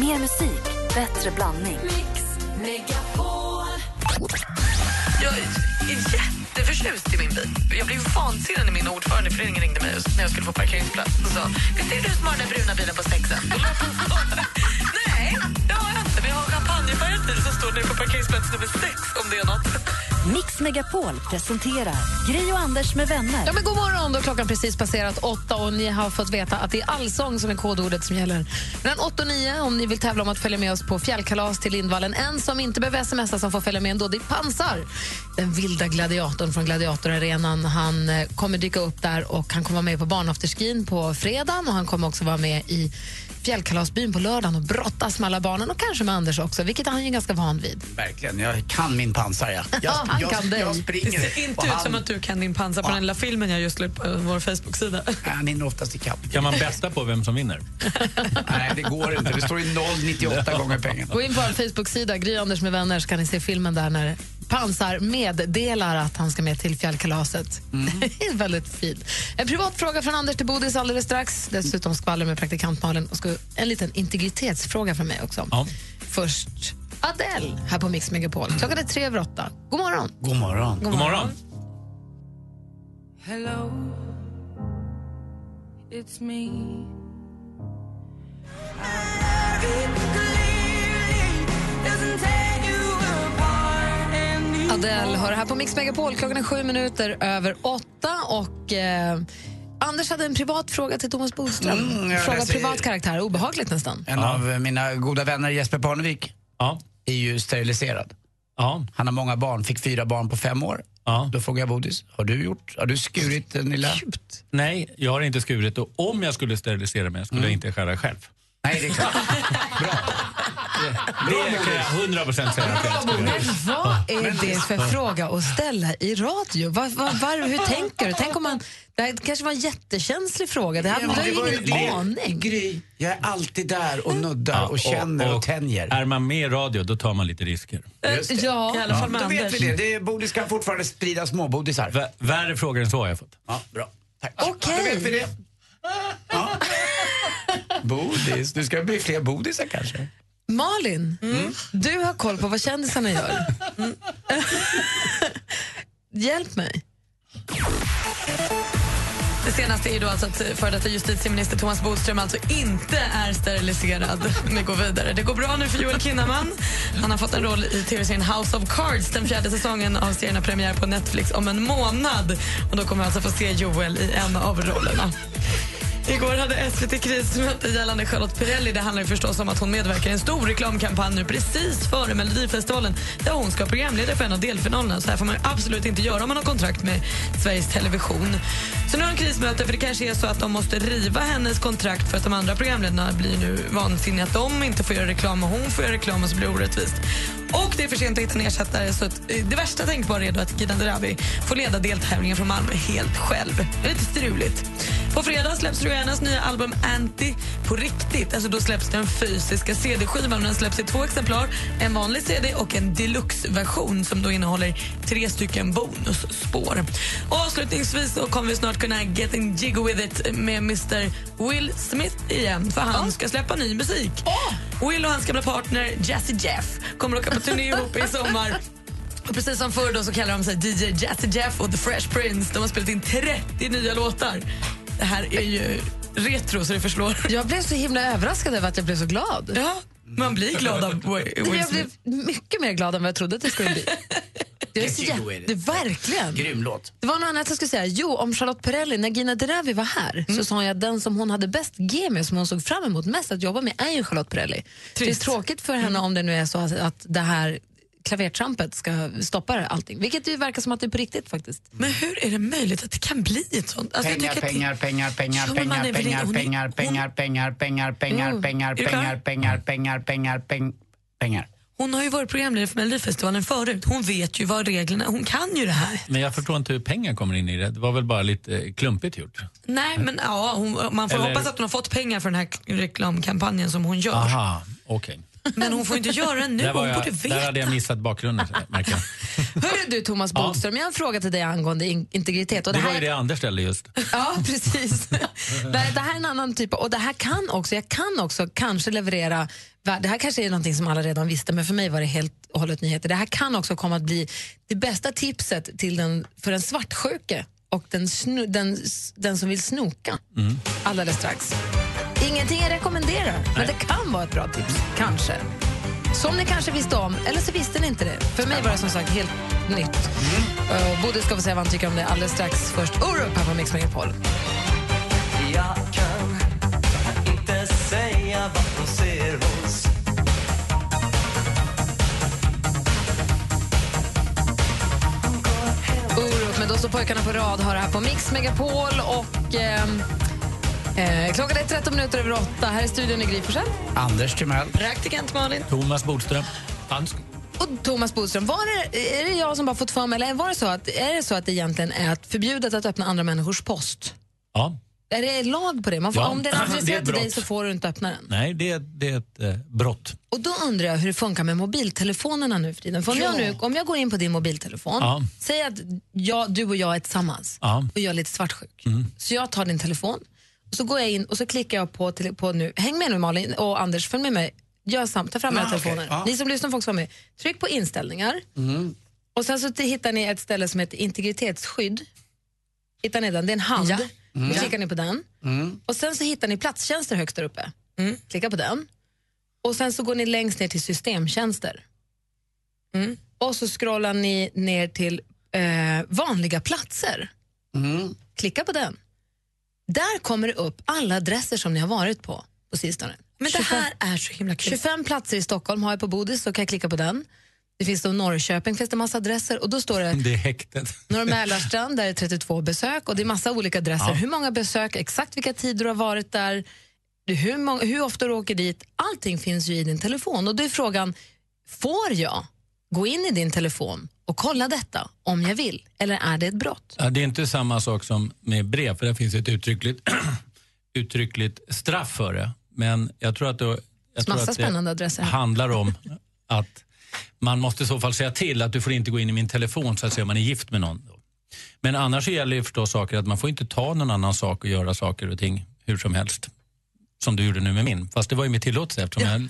Mer musik, bättre blandning. Jag är jätteförtjust i min bil. Jag blev vansinnig när min ordförande i föreningen ringde mig när jag skulle få parkeringsplats och sa Visst är det du som har den bruna bilen på sexen? Nej, det har jag jag har en champagnefärgad bil som står nere på parkeringsplats nummer sex om det är något. Mix Megapol presenterar Gri och Anders med vänner. Ja, men god morgon, då klockan precis passerat åtta och ni har fått veta att det är allsång som är kodordet som gäller. Mellan 8 och 9 om ni vill tävla om att följa med oss på fjällkalas till Lindvallen. En som inte behöver smsa som får följa med ändå, det är Pansar. Den vilda gladiatorn från Gladiatorarenan. Han eh, kommer dyka upp där och han kommer vara med på barnafterskin på fredagen och han kommer också vara med i fjällkalasbyn på lördagen och brottas med alla barnen och kanske med Anders också, vilket han är ganska van vid. Verkligen, jag kan min pansar. Jag, jag, Ja, han jag, kan jag Det springer. ser inte och ut han, som att du kan din pansar på den lilla filmen jag just la på vår Facebook-sida. Han hinner oftast ikapp. Kan man bästa på vem som vinner? Nej, det går inte. Det står ju 0,98 gånger pengarna. Gå in på vår Facebook-sida, Gry Anders med vänner, så kan ni se filmen där när Pansar meddelar att han ska med till fjällkalaset. Det är väldigt fint. En privat fråga från Anders till Bodis alldeles strax. Dessutom skvaller med praktikant Malin och ska, en liten integritetsfråga från mig också. Ja. Först Adele här på Mix Megapol. Klockan är tre över åtta. God morgon. God morgon. God morgon. Hello, it's me. Här på Mix Megapol. Klockan är sju minuter över åtta och eh, Anders hade en privat fråga till Thomas Bodström. Mm, fråga läser- privat karaktär, obehagligt nästan. En av mina goda vänner, Jesper Parnevik, Ja. är ju steriliserad. Ja. Han har många barn, fick fyra barn på fem år. ja. Då frågar jag Bodis, har du gjort, har du skurit den lilla? Nej, jag har inte skurit och om jag skulle sterilisera mig skulle jag inte skära själv. Nej, det är klart. Det kan jag 100 procent säga att jag skulle göra. Vad är det för fråga att ställa i radio? Var, var, var, hur tänker du? Tänk om man, det här kanske var en jättekänslig fråga. Det hade Ja, det var ingen det. aning. Gry, jag är alltid där och nuddar och, känner och, tänjer. Är man med i radio, då tar man lite risker. Ja, I alla fall med Då vet vi det. det är, bodis kan fortfarande sprida småbodisar. V- värre frågor än så har jag fått. Ja, bra. Tack. Okej. Då vet vi det. Ja. Bodis. Du ska bli fler bodisar kanske. Malin, du har koll på vad kändisarna gör. Mm. Hjälp mig. Det senaste är ju då alltså att före detta justitieminister Thomas Bodström alltså inte är steriliserad. Vi går vidare. Det går bra nu för Joel Kinnaman. Han har fått en roll i tv-serien House of Cards. Den fjärde säsongen av serien har premiär på Netflix om en månad. Och Då kommer vi alltså få se Joel i en av rollerna. Igår hade SVT krismöte gällande Charlotte Perrelli. Det handlar ju förstås om att hon medverkar i en stor reklamkampanj nu precis före Melodifestivalen där hon ska programleda för en av delfinalerna. Så här får man absolut inte göra om man har kontrakt med Sveriges Television. Så nu har de krismöte för det kanske är så att de måste riva hennes kontrakt för att de andra programledarna blir nu vansinniga att de inte får göra reklam och hon får göra reklam och så blir det orättvist. Och det är för sent att hitta en ersättare så att, eh, det värsta tänkbara är då att Gidan Dirawi får leda deltävlingen från Malmö helt själv. Det är lite struligt. På fredag släpps Rihannas nya album Anti på riktigt. Alltså då släpps den fysiska CD-skivan. Den släpps i två exemplar. En vanlig CD och en deluxe-version som då innehåller tre stycken bonusspår. Och avslutningsvis så kommer vi snart kunna get in jiggy with it med Mr Will Smith igen. För han ska släppa ny musik. Will och hans gamla partner Jazzy Jeff kommer åka på turné ihop i sommar. Och precis som förr då så kallar de sig DJ Jazzy Jeff och The Fresh Prince. De har spelat in 30 nya låtar. Det här är ju retro så det förslår. Jag blev så himla överraskad över att jag blev så glad. Ja, man blir glad av Will Jag Smith. blev mycket mer glad än vad jag trodde att det skulle bli. Det är så Get you jä- with det, it. verkligen. Grym låt. Det var något annat jag skulle säga. Jo, om Charlotte Perrelli, när Gina Dirawi var här så sa jag att den som hon hade bäst G med, som hon såg fram emot mest att jobba med, är ju Charlotte Perrelli. Trist. Det är tråkigt för henne om det nu är så att det här klavertrampet ska stoppa allting. Vilket ju verkar som att det är på riktigt faktiskt. Men hur är det möjligt att det kan bli ett sånt? Alltså, jag Pengar, tycker att det- pengar, pengar, pengar, Jo, men man pengar, är väl- pengar, hon är- pengar, hon- pengar, pengar, pengar, pengar, Jo. pengar, du klar? pengar, pengar, pengar, pengar, peng- pengar. Hon har ju varit programledare för Melodifestivalen förut. Hon vet ju vad reglerna Hon kan ju det här. Men jag förstår inte hur pengar kommer in i det. Det var väl bara lite eh, klumpigt gjort. Nej, men ja, hon, man får Eller- hoppas att hon har fått pengar för den här reklamkampanjen som hon gör. Aha, okej. Men hon får inte göra det nu, Där, hon jag, borde där veta. hade jag missat bakgrunden, märker jag. Hörru du Thomas Ja. Bodström, jag har en fråga till dig angående in- integritet. Och Det det var här, ju det Anders ställde just. Ja, precis. Det här är en annan typ och det här kan också, jag kan också kanske leverera, det här kanske är någonting som alla redan visste men för mig var det helt och hållet nyheter. Det här kan också komma att bli det bästa tipset till den, för den svartsjuke och den, snu, den, den som vill snoka alldeles strax. Ingenting jag rekommenderar, men det kan vara ett bra tips. Kanske. Som ni kanske visste om, eller så visste ni inte det. För mig var det som sagt helt nytt. Uh, Bodil ska få säga vad han tycker om det alldeles strax. Först Orup här på Mix Megapol. Jag kan inte säga vad hon ser hos Orup med Då står pojkarna på rad har det här på Mix Megapol och ehm, eh, klockan är 13 minuter över åtta. Här i studion är Gry. Anders Timell. Praktikant Malin. Thomas Bodström. Hans. Och Thomas Bodström, var det, är det jag som bara fått för mig, eller var det så att, är det så att det egentligen är att förbjudet att öppna andra människors post? Ja. Är det lag på det? Man får, Ja, om den är det är adresserad till dig så får du inte öppna den. Nej, det, det är ett eh, brott. Och då undrar jag hur det funkar med mobiltelefonerna nu för tiden. För om, jag, nu, om jag går in på din mobiltelefon, Ja. säg att jag, du och jag är tillsammans Ja. Mm. och jag är lite svartsjuk. Så jag tar din telefon och så går jag in och så klickar jag på, tele- på nu, häng med nu Malin och Anders, följ med mig. Gör samt, ta fram era telefoner. ja. Ni som lyssnar får också vara med. Tryck på inställningar och sen så hittar ni ett ställe som heter integritetsskydd. Hittar ni den? Det är en hand. Ja. Då klickar ni på den. Och sen så hittar ni platstjänster högst där uppe. Klicka på den. Och sen så går ni längst ner till systemtjänster. Och så scrollar ni ner till eh, vanliga platser. Klicka på den. Där kommer det upp alla adresser som ni har varit på på sistone. Men det 25 här är så himla kul. 25 platser i Stockholm har jag på Bodis, så kan jag klicka på den. Det finns då Norrköping, finns det massa adresser och då står det Det är häktet. Norr Mälarstrand, där är 32 besök och det är massa olika adresser. Ja. Hur många besök, exakt vilka tider du har varit där, hur, många, hur ofta du åker dit. Allting finns ju i din telefon och då är frågan, får jag gå in i din telefon och kolla detta om jag vill? Eller är det ett brott? Ja, det är inte samma sak som med brev, för det finns ett uttryckligt, uttryckligt straff för det. Men jag tror att det, jag tror att det adresser handlar om att man måste i så fall säga till att du får inte gå in i min telefon så att säga om man är gift med någon. Men annars gäller ju förstås saker att man får inte ta någon annan sak och göra saker och ting hur som helst. Som du gjorde nu med min. Fast det var ju med tillåtelse eftersom jag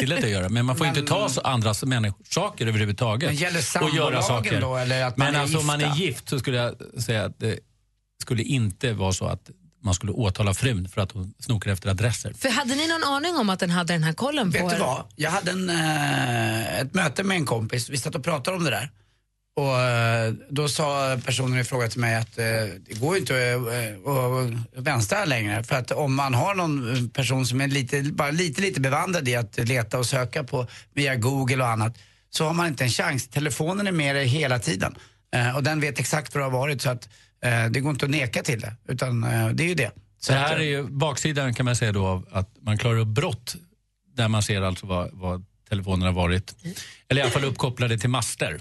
tillät dig göra. Men man får Men- inte ta så andras människors saker överhuvudtaget. Men gäller och göra sambolagen saker. då, eller att man Men är alltså om man är gift så skulle jag säga att det skulle inte vara så att man skulle åtala frun för att hon snokar efter adresser. För hade ni någon aning om att den hade den här kollen på Vet du er? vad? Jag hade en, eh, ett möte med en kompis, vi satt och pratade om det där. Och eh, då sa personen i fråga till mig att eh, det går ju inte eh, att vänstra längre. För att om man har någon person som är lite, bara lite, lite bevandrad i att leta och söka på via Google och annat så har man inte en chans. Telefonen är med dig hela tiden. Och den vet exakt var du har varit så att det går inte att neka till det. Utan det är ju det. Så Det att, här eh, är ju baksidan kan man säga då av att man klarar upp brott där man ser alltså vad, vad telefonerna har varit. Eller i alla fall uppkopplade till master.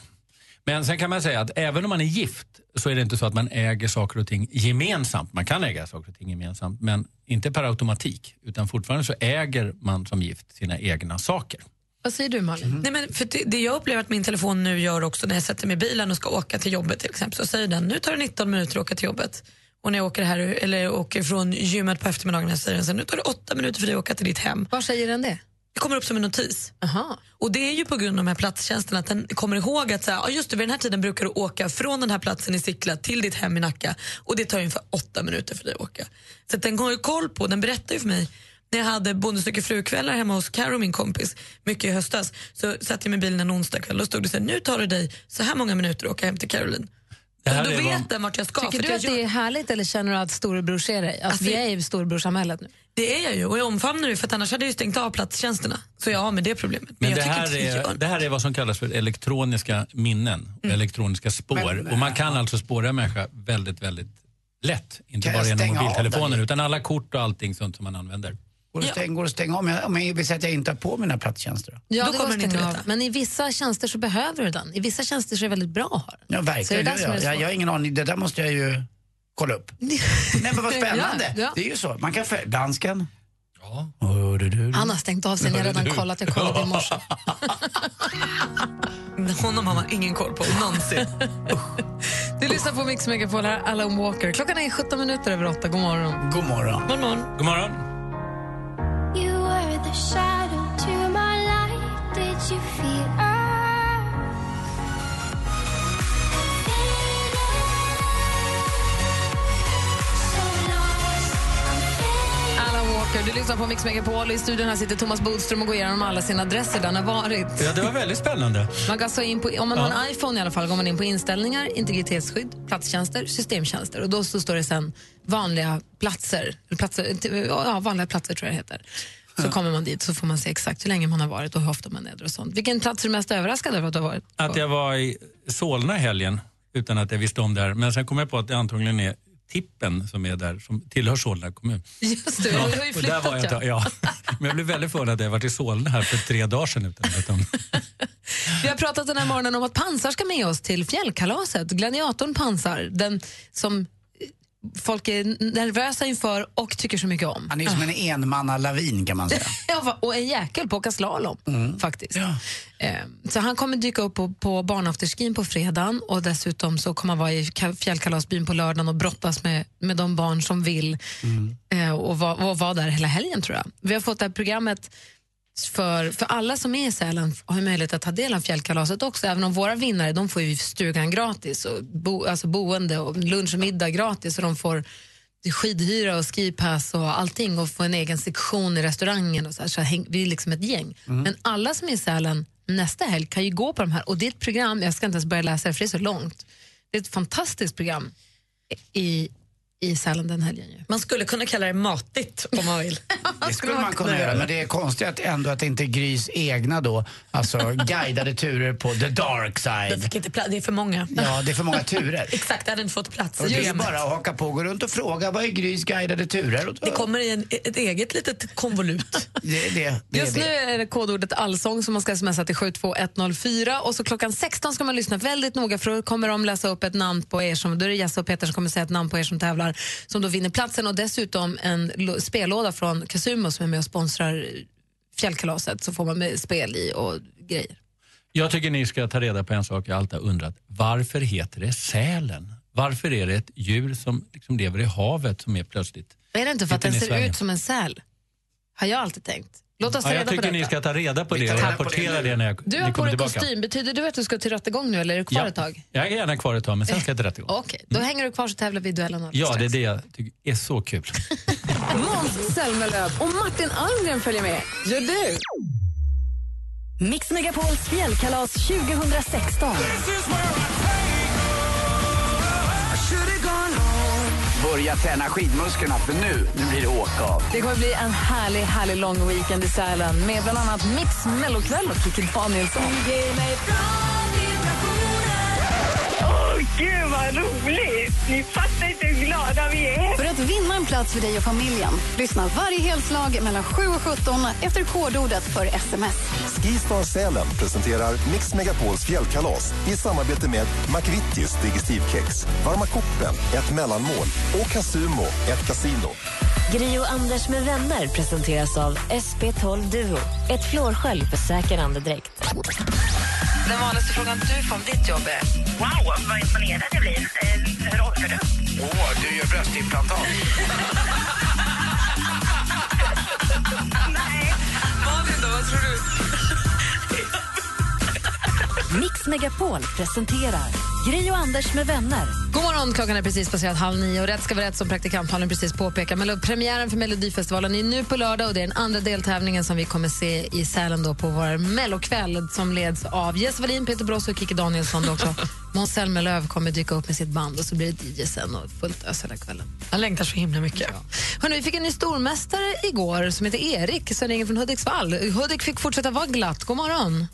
Men sen kan man säga att även om man är gift så är det inte så att man äger saker och ting gemensamt. Man kan äga saker och ting gemensamt men inte per automatik. Utan fortfarande så äger man som gift sina egna saker. Vad säger du Malin? Nej, men för det, det jag upplever att min telefon nu gör också när jag sätter mig i bilen och ska åka till jobbet till exempel så säger den nu tar det 19 minuter att åka till jobbet. Och när jag åker, här, eller åker från gymmet på eftermiddagen säger den så nu tar det 8 minuter för dig att åka till ditt hem. Var säger den det? Det kommer upp som en notis. Aha. Och det är ju på grund av de här platstjänsterna att den kommer ihåg att så här, just det, vid den här tiden brukar du åka från den här platsen i Sickla till ditt hem i Nacka och det tar ungefär åtta minuter för dig att åka. Så att den har ju koll på, den berättar ju för mig när jag hade Bonde söker fru-kvällar hemma hos Karo, min kompis, mycket i höstas, så satt jag med bilen en onsdag kväll och stod det så här, nu tar det dig så här många minuter att åka hem till Caroline. Det här då är vet vad- den vart jag ska. Tycker du jag att det gör- är härligt eller känner du att storebror ser dig? Alltså, Alltså, vi är i storebrorsamhället nu. Det är jag ju och jag omfamnar det för att annars hade jag stängt av platstjänsterna. Så jag har med det problemet. Men, Men jag det här, det är, det här är vad som kallas för elektroniska minnen, och elektroniska spår. Men, och man kan alltså spåra en människa väldigt, väldigt lätt. Inte Kan jag bara genom den? utan alla kort och allting sånt som man använder. Går det går det att stänga om jag, om jag vill säga att jag inte har på mina platstjänster? Då? Ja, Då det kommer den att inte veta. av. Men i vissa tjänster så behöver du den. I vissa tjänster så är det väldigt bra att ha den. Ja, Så det verkligen. det som är jag, det jag, jag har ingen aning. Det där måste jag ju kolla upp. Nej, men vad spännande. Ja, ja. Det är ju så. Man kan följa dansken. Han har stängt av sig, ni har redan kollat. Jag kollade i morse. Honom har man ingen koll på någonsin. Du lyssnar på Mix Megapol, här är Alan Walker. Klockan är 17 minuter över 8. God morgon. God morgon. God morgon. God morgon. Were the shadow to my light. Did you feel Alan Walker, du lyssnar på Mix Megapol. I studion här sitter Thomas Bodström och går igenom alla sina adresser där han har varit. Ja, det var väldigt spännande. Man kan så in på, om man har en iPhone i alla fall går man in på inställningar, integritetsskydd, platstjänster, systemtjänster. Och då så står det sen vanliga platser, platser ja, vanliga platser tror jag det heter. Så kommer man dit så får man se exakt hur länge man har varit och hur ofta man är där och sånt. Vilken plats är du mest överraskad över att du har varit på? Att jag var i Solna i helgen utan att jag visste om det här. Men sen kom jag på att det antagligen är Tippen som är där, som tillhör Solna kommun. Just det, du har ju och där flyttat var jag, ja. inte- ja. Men jag blev väldigt förvånad att jag varit i Solna här för tre dagar sedan utan att veta om Vi har pratat den här morgonen om att Pansar ska med oss till fjällkalaset. Gladiatorn Pansar, den som folk är nervösa inför och tycker så mycket om. Han är ju som en enmannalavin kan man säga. Ja, och en jäkel på åka slalom, faktiskt. Eh, Så han kommer dyka upp på, på barnafterskin på fredagen och dessutom så kommer han vara i ka- fjällkalasbyn på lördagen och brottas med, med de barn som vill eh, och vara vara där hela helgen tror jag. Vi har fått det här programmet för, för alla som är i Sälen har möjlighet att ta del av fjällkalaset också, även om våra vinnare de får ju stugan gratis, och bo, alltså boende och lunch och middag gratis och de får skidhyra och skipass och allting och få en egen sektion i restaurangen. Och så här, så häng, vi är liksom ett gäng. Men alla som är i Sälen nästa helg kan ju gå på de här och det är ett program, jag ska inte ens börja läsa det för det är så långt. Det är ett fantastiskt program i, i Sälen den helgen. Ju. Man skulle kunna kalla det matigt om man vill. Det skulle man kunna göra, men det är konstigt att ändå att det inte är Grys egna då, alltså guidade turer på the dark Det, side. fick inte pla- det är för många. Ja, det är för många turer. Exakt, det hade inte fått plats Och det är bara att haka på, gå runt och fråga vad är Grys guidade turer? Det kommer i en, ett eget litet konvolut. det, det, det, Just nu är det kodordet allsång som man ska smsa till 72104 och så klockan 16 ska man lyssna väldigt noga för då kommer de läsa upp ett namn på er som, då är det Jesse och Peter som kommer säga ett namn på er som tävlar som då vinner platsen och dessutom en spellåda från Casumo som är med och sponsrar fjällkalaset så får man med spel i och grejer. Jag tycker ni ska ta reda på en sak jag alltid har undrat. Varför heter det sälen? Varför är det ett djur som liksom lever i havet som är plötsligt... Är det inte för att den ser ut som en säl? Har jag alltid tänkt. Låt oss ta Ja, jag reda på tycker detta. ni ska ta reda på det och på rapportera det när jag, Du ni har på kommer dig tillbaka. kostym. Betyder det att du ska till rättegång nu eller är du kvar Ja, ett tag? jag är gärna kvar ett tag men sen ska jag till rättegång. Okej, då hänger du kvar så tävlar vi i duellen alldeles Ja, det är strax. det jag tycker är så kul. Måns Zelmerlöw och Martin Almgren följer med. Gör du? Mix Megapols fjällkalas 2016. Börja träna skidmusklerna för nu, nu blir det åka av. Det kommer bli en härlig, härlig lång weekend i Sälen med bland annat Mix Mellokväll och Kikki Danielsson. Gud vad roligt! Ni fattar inte hur glada vi är. För att vinna en plats för dig och familjen, lyssna varje helslag mellan 7 och 17 efter kodordet för sms. Skistar Sälen presenterar Mix Megapols fjällkalas i samarbete med McVittys Digestivkex, Varma koppen, ett mellanmål och Casumo, ett kasino. Gri och Anders med vänner presenteras av SP12 Duo. Ett flårskölj för säker andedräkt. Den vanligaste frågan du får om ditt jobb är? Wow, vad imponerad jag blir. Hur orkar du? Åh, du gör bröstimplantat. Malin då, vad tror du? Mix Megapol presenterar Gri och Anders med vänner. God morgon, klockan är precis passerat halv nio och rätt ska vara rätt som praktikant Malin precis påpekar. Men premiären för Melodifestivalen är nu på lördag och det är den andra deltävlingen som vi kommer se i Sälen då på vår mellokväll som leds av Jess Wallin, Peter Bross och Kikki Danielsson också. Måns Zelmerlöw kommer dyka upp med sitt band och så blir det DJ sen och fullt ös hela kvällen. Jag längtar så himla mycket. Hörrni, vi fick en ny stormästare igår som heter Erik, som ringer från Hudiksvall. Hudik fick fortsätta vara glatt. God morgon.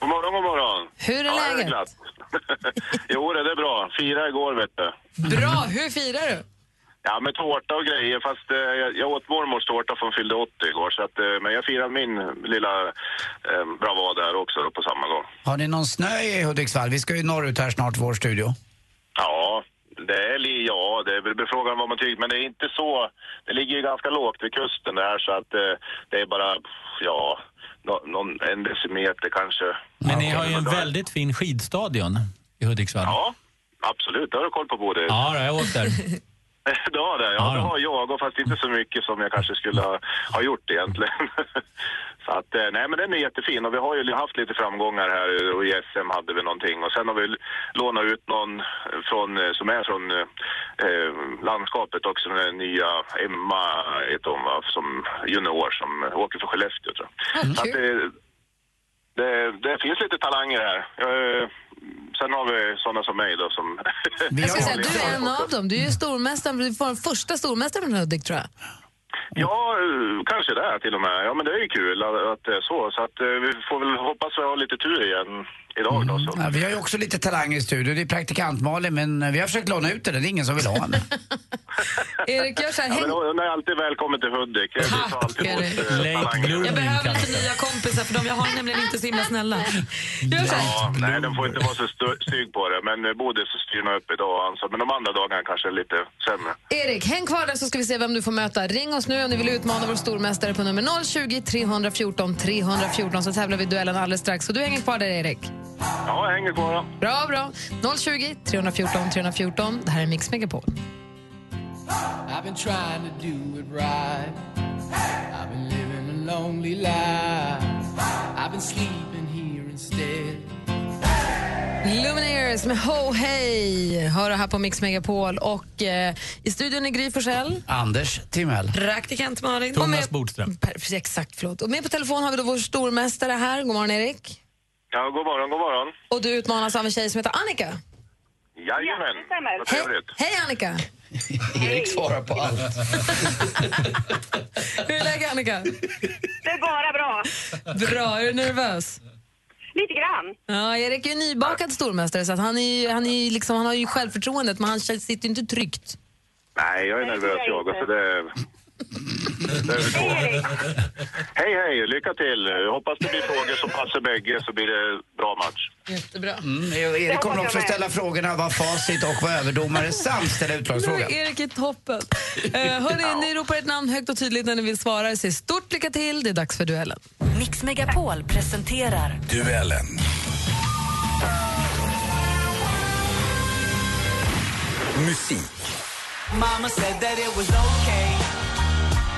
God morgon, god morgon. Hur är ja, jag läget? glatt. jo, det är bra. Fira igår, vet du. Bra, hur firar du? Ja, med tårta och grejer. Fast eh, jag, jag åt mormors tårta för hon fyllde 80 igår. Så att, eh, men jag firade min lilla eh, bravad där också då, på samma gång. Har ni någon snö i Hudiksvall? Vi ska ju norrut här snart, vår studio. Ja, Det är, ja, det är väl frågan vad man tycker, men det är inte så. Det ligger ju ganska lågt vid kusten där så att eh, det är bara, ja, nå- någon, en decimeter kanske. Men ni har ju en väldigt fin skidstadion i Hudiksvall. Ja, absolut. Det har du koll på både. Ja, jag har åkt där. Det har det, ja, det har jag, och fast inte så mycket som jag kanske skulle ha, ha gjort egentligen. så att, eh, nej men den är jättefin och vi har ju haft lite framgångar här och i SM hade vi någonting och sen har vi lånat ut någon från, eh, som är från eh, eh, landskapet också, den nya Emma heter hon va, som junior som åker för Skellefteå tror jag. Så att det, det, det finns lite talanger här. Eh, sen har vi sådana som mig då som... Jag ska säga, du är en av dem. Du är ju stormästaren, du får den första stormästaren från Hudik tror jag. Ja, kanske det till och med. Ja, men det är ju kul att, att det är så. Så att eh, vi får väl hoppas vi har lite tur igen idag då. Så. Ja, vi har ju också lite talanger i studion. Det är praktikant Malin, men vi har försökt låna ut den. Det är ingen som vill ha den. Erik, gör så här, Ja, men hon är alltid välkommen till Hudik. Emot, Erik. eh, Jag behöver kanske. lite nya kompisar för de jag har är nämligen inte så himla snälla. Gör så här. Ja, nej, den får inte vara så stygg på det. Men eh, Bodil så styr nog upp idag. Alltså. Men de andra dagarna kanske är lite sämre. Erik, häng kvar där så ska vi se vem du får möta. Ring oss nu om ni vill utmana vår stormästare på nummer 020 314 314 så tävlar vi duellen alldeles strax. Så du hänger kvar där, Erik. Ja, jag hänger kvar. Bra, bra. 020 314 314. Det här är Mix Megapol. I've been trying to do it right. I've been living a lonely life. I've been sleeping here instead. Lumineers med Ho Hey hör du här på Mix Megapol. Och eh, i studion är Gry Forssell. Anders Timell. Praktikant Malin. Thomas Bodström. exakt, förlåt. Och med på telefon har vi då vår stormästare här. God morgon, Erik. Ja, god morgon, god morgon. Och du utmanas av en tjej som heter Annika. Jajamän, vad Hej, trevligt. hej Annika! Erik svarar på allt. Hur är läget Annika? Det är bara bra. Bra, är du nervös? Lite grann. Ja, Erik är ju nybakad stormästare så att han, är, han, är, liksom, han har ju självförtroendet men han sitter ju inte tryggt. Nej, jag är nervös jag. Så det, två. Hej, hej. Lycka till. Jag hoppas det blir frågor som passar bägge så blir det bra match. Jättebra. Mm, Erik kommer också ställa frågorna vad facit och vad överdomare samt ställa utslagsfrågan. Erik är toppen. Uh, hörni, ni ropar ett namn högt och tydligt när ni vill svara. Säg stort lycka till. Det är dags för duellen. Mix Megapol presenterar Duellen. Musik. Mama said that it was okay.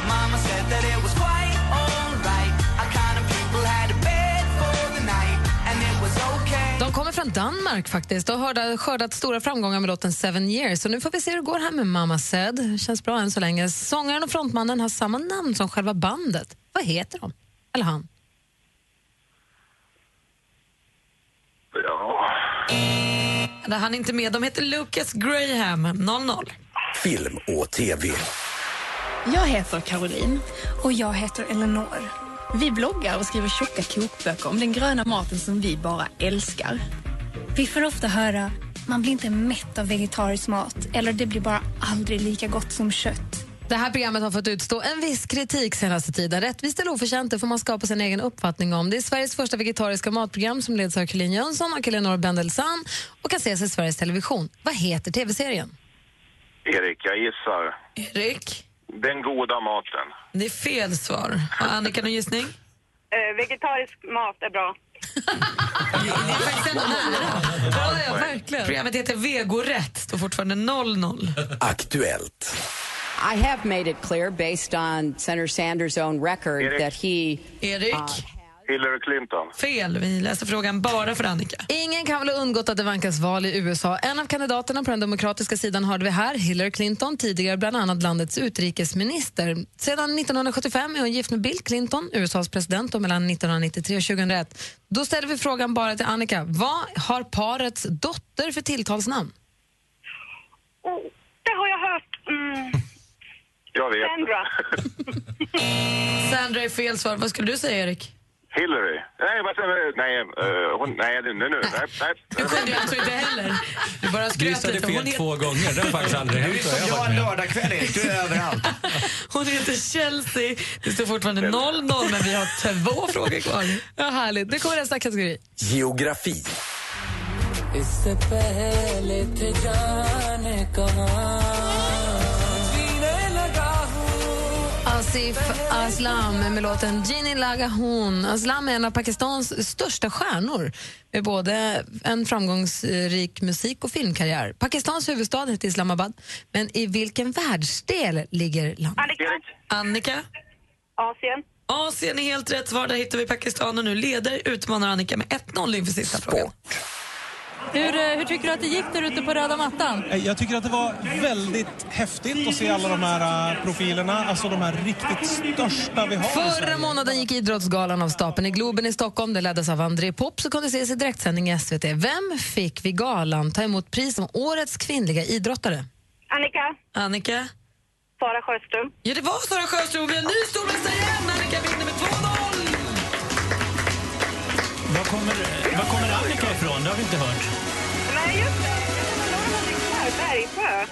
Mama said that it was quite alright. Our kind of people had a bed for the night, and it was okay. De kommer från Danmark faktiskt och har skördat stora framgångar med låten Seven years. Så nu får vi se hur det går här med Mama Said. Känns bra än så länge. Sångaren och frontmannen har samma namn som själva bandet. Vad heter de? Eller han? Ja. Han är inte med. De heter Lucas Graham, 00. Film och TV. Jag heter Caroline. Och jag heter Eleanor. Vi bloggar och skriver tjocka kokböcker om den gröna maten som vi bara älskar. Vi får ofta höra man blir inte mätt av vegetarisk mat eller det blir bara aldrig lika gott som kött. Det här programmet har fått utstå en viss kritik senaste tiden. Rättvist eller oförtjänt det får man skapa sin egen uppfattning om. Det är Sveriges första vegetariska matprogram som leds av Caroline Jönsson och Elinor Bendelsam och kan ses i Sveriges Television. Vad heter tv-serien? Erik, jag gissar. Erik? Den goda maten. Det är fel svar. Annika någon gissning? Eh, vegetarisk mat är bra. Ja, ja, verkligen. Programmet heter Vegorätt, står fortfarande 00. Aktuellt. I have made it clear, based on Senator Sanders' own record, Erik. that he. Erik? Hillary Clinton. Fel. Vi läser frågan bara för Annika. Ingen kan väl ha undgått att det vankas val i USA. En av kandidaterna på den demokratiska sidan hörde vi här, Hillary Clinton, tidigare bland annat landets utrikesminister. Sedan 1975 är hon gift med Bill Clinton, USAs president, och mellan 1993 och 2001. Då ställer vi frågan bara till Annika. Vad har parets dotter för tilltalsnamn? Oh, det har jag hört. Mm. Jag vet. Sandra. Sandra är fel svar. Vad skulle du säga, Erik? Hillary. Nej, vad säger Nej, eh, hon, nej, nu, nu, nu. Nej, nej. Du kunde ju alltså inte heller. Du bara Du skröt gissade lite. fel Hon, två gånger. Det har faktiskt aldrig Du är hänt. som jag en lördagkväll Erik, du är överallt. hon heter Chelsea. Det står fortfarande 0-0, men vi har två frågor kvar. Ja, härligt. Det kommer nästa kategori. Geografi. Asif Aslam med låten Gini Laga Hun. Aslam är en av Pakistans största stjärnor med både en framgångsrik musik och filmkarriär. Pakistans huvudstad heter Islamabad, men i vilken världsdel ligger landet? Annika. Annika? Asien. Asien är helt rätt svar. Där hittar vi Pakistan och nu leder utmanar Annika med 1-0 inför sista frågan. Hur, eh, hur tycker du att det gick där ute på röda mattan? Eh, Jag tycker att det var väldigt häftigt att se alla de här eh, profilerna, alltså de här riktigt största vi har Förra månaden gick Idrottsgalan av stapeln i Globen i Stockholm. Det leddes av André Pop som kunde ses i direktsändning i SVT. Vem fick vid galan ta emot pris som årets kvinnliga idrottare? Annika. Annika? Sara Sjöström. Ja, det var Sara Sjöström. Vi har en ny stormästare igen. Annika vinner Var kommer, var kommer Annika ifrån? Det har vi inte hört. Nej, just det. Bergsjö.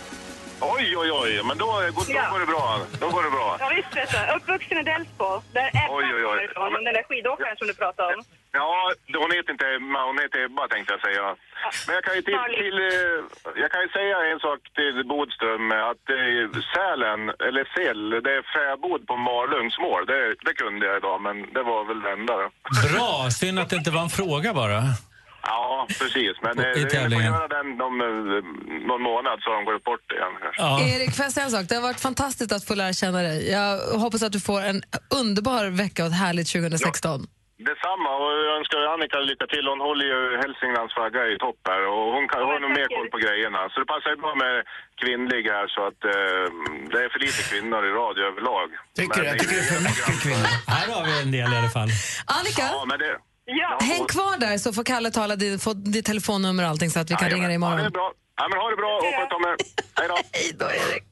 Oj, oj, oj. Men då, då Ja. går det bra. Då går det bra. Ja, visst. Uppvuxen i Delsbo. Där Ebba Oj, oj, oj. ifrån. Den där skidåkaren som du pratade om. Ja, hon heter inte Emma, hon heter Ebba tänkte jag säga. Men jag kan ju, till, till, eh, jag kan ju säga en sak till Bodström, att eh, Sälen, eller Sell, det är fäbod på Malungs mål. Det, det kunde jag idag, men det var väl det enda. Bra, synd att det inte var en fråga bara. Ja, precis. Men I eh, vi får göra den om någon månad så har de gått bort igen. kanske. Erik, får jag säga en sak? Det har varit fantastiskt att få lära känna dig. Jag hoppas att du får en underbar vecka och ett härligt 2016. Detsamma och jag önskar Annika lycka till. Hon håller ju Hälsinglands flagga i topp här och hon kan, har nog mer koll på grejerna. Så det passar ju bra med kvinnlig här så att eh, det är för lite kvinnor i radio överlag. Tycker du? Jag tycker det är för mycket kvinnor. Här har vi en del i alla fall. Annika, Ja, men det... häng kvar där så får Kalle tala få ditt telefonnummer och allting så att vi kan ringa dig Ja, det är imorgon. bra. Ja, men ha det bra och sköt om er. Hej då. Hej då, Erik.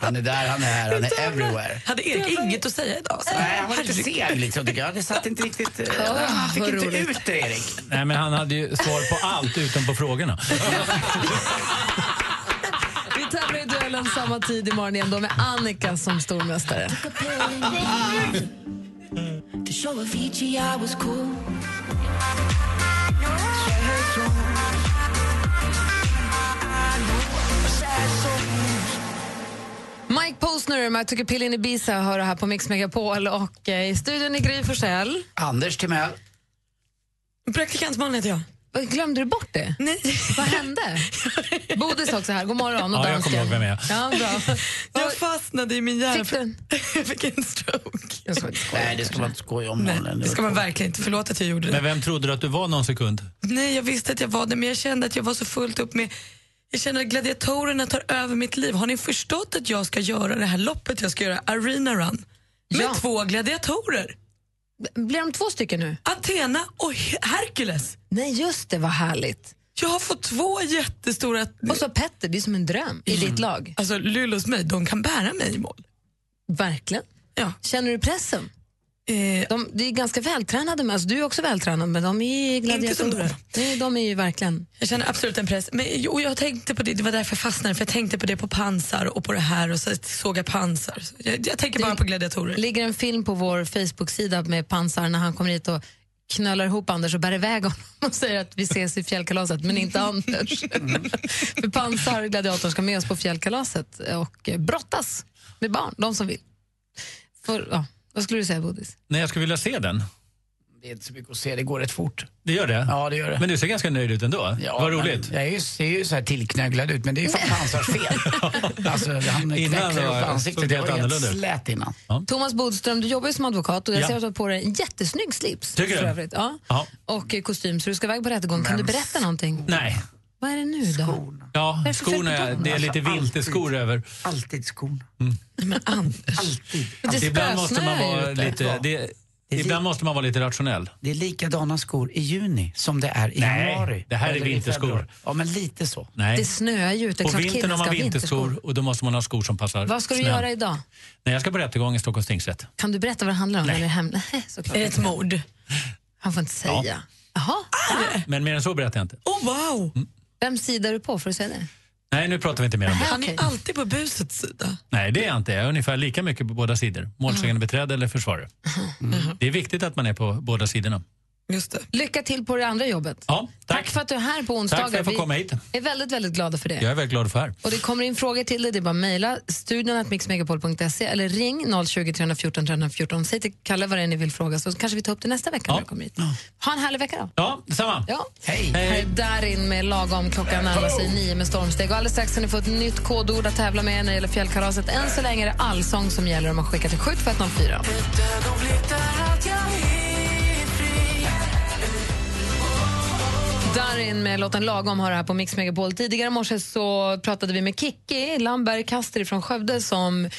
Han är där, han är här, han är everywhere. Hade Erik inget att säga idag? Så. Nej, han var lite seg liksom, tycker jag. Det satt inte riktigt... eh, han fick inte roligt. ut det, Erik. Nej, men han hade ju svar på allt utom på frågorna. Vi tävlar i duellen samma tid imorgon igen då med Annika som stormästare. Mike Posner med I took a pill in Ibiza hör här på Mix Megapol och eh, i studion är Gry Forssell. Anders Timell. Praktikant Malin heter jag. Vad, Glömde du bort det? Nej. Vad hände? Bodis också här, god morgon. Och Ja, jag kommer ihåg vem jag är. Ja, bra. Jag fastnade i min hjärna. Fick du? Jag fick en stroke. Nej, det ska man inte skoja om. Nej, det ska man verkligen inte. Förlåt att jag gjorde det. Men vem trodde du att du var någon sekund? Nej, jag visste att jag var det, men jag kände att jag var så fullt upp med jag känner att gladiatorerna tar över mitt liv. Har ni förstått att jag ska göra det här loppet? Jag ska göra Arena Run med Ja. två gladiatorer. Blir de två stycken nu? Athena och He- Herkules. Nej, just det, vad härligt. Jag har fått två jättestora... Och så Petter, det är som en dröm i ditt lag. Alltså Luleås mig, de kan bära mig i mål. Verkligen. Ja. Känner du pressen? Eh, De, de är ganska vältränade, men alltså, du är också vältränad, men de är gladiatorer. Nej, de är ju verkligen... Jag känner absolut en press. Men, och jag tänkte på det, det var därför jag fastnade, för jag tänkte på det på pansar och på det här och så såg jag pansar. Jag, jag tänker bara på gladiatorer. Det ligger en film på vår Facebook-sida med pansar när han kommer hit och knölar ihop Anders och bär iväg honom och säger att vi ses i fjällkalaset, men inte Anders. För pansar, gladiatorn, ska med oss på fjällkalaset och brottas med barn, de som vill. För, ja, vad skulle du säga, Bodis? Nej, jag skulle vilja se den. Det är inte så mycket att se, det går rätt fort. Det gör det? Ja, det gör det. Men du ser ganska nöjd ut ändå. Ja, Vad men roligt. Jag är ju, ser ju så här tillknöglad ut, men det är ju för pansars fel. alltså, han var- upp ansiktet. det var helt annorlunda slät innan. Thomas Bodström, du jobbar ju som advokat och jag Ja. ser att du har på dig en jättesnygg slips. Tycker för du? övrigt. Ja. Ja. Och kostym, så du ska iväg på rättegång. Kan du berätta någonting? Nej. Vad är det nu då? Ja, Vad är det för fel skorna, dem? det är lite Alltså, vinterskor över. Alltid skorna. Men Anders. Alltid. Det Ibland måste man vara lite... Det, ibland måste man vara lite rationell. Det är likadana skor i juni som det är i Nej, januari. det här är vinterskor. Ja, men lite så. Nej. Det snöar ju ute. På vintern har man vinterskor och då måste man ha skor som passar Vad ska du snön. göra idag? Nej, jag ska på rättegång i Stockholms tingsrätt. Kan du berätta vad det handlar om? Nej. Eller hem... Nej, såklart. Är det ett mord? Han får inte säga. Jaha. Men mer än så berättar jag inte. Oh, wow! Vem sida är du på för att säga det? Nej, nu pratar vi inte mer om det. Han är alltid på busets sida. Nej, det är jag inte. Jag är ungefär lika mycket på båda sidor. Målsägande beträde eller försvarare. Mm. Det är viktigt att man är på båda sidorna. Just det. Lycka till på det andra jobbet. Ja, tack. för att du är här på onsdagar. Tack för att jag får Vi komma hit. är väldigt, väldigt glada för det. Jag är väldigt glad för det här. Och det kommer in frågor till dig. Det är bara att mejla studion att mixmegapol.se eller ring 020 314 314. Säg till Kalle vad det är ni vill fråga så kanske vi tar upp det nästa vecka när du kommer hit. Ha en härlig vecka då. Ja, detsamma. Ja. Hej. Här är Darin med lagom. Klockan närmar sig nio med stormsteg. Och alldeles strax ska ni få ett nytt kodord att tävla med när det gäller fjällkalaset. Än så länge är det allsång som gäller om man skickar till 72104. Darin med låten Lagom har det här på Mix Megapol. Tidigare i morse så pratade vi med Kikki Lamberg Kaster från Skövde som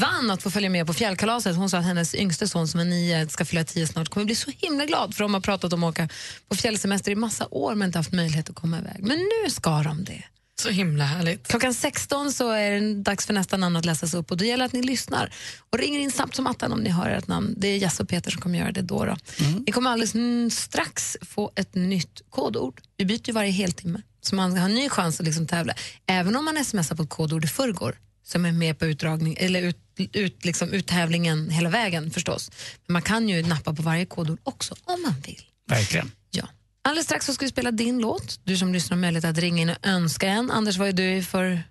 vann att få följa med på fjällkalaset. Hon sa att hennes yngste son som är nio, ska fylla tio snart, kommer bli så himla glad för de har pratat om att åka på fjällsemester i massa år men inte haft möjlighet att komma iväg. Men nu ska de det. Så himla härligt. Klockan 16 så är det dags för nästa namn att läsas upp och då gäller att ni lyssnar och ringer in snabbt som attan om ni hör ett namn. Det är Jess och Peter som kommer göra det då. då. Ni kommer alldeles mm, strax få ett nytt kodord. Vi byter ju varje heltimme så man har en ny chans att liksom tävla. Även om man smsar på ett kodord i förrgår som är med på utdragning, eller ut, ut, liksom, uttävlingen hela vägen förstås. Men man kan ju nappa på varje kodord också om man vill. Verkligen. Alldeles strax så ska vi spela din låt. Du som lyssnar har möjlighet att ringa in och önska en. Anders, vad är du i för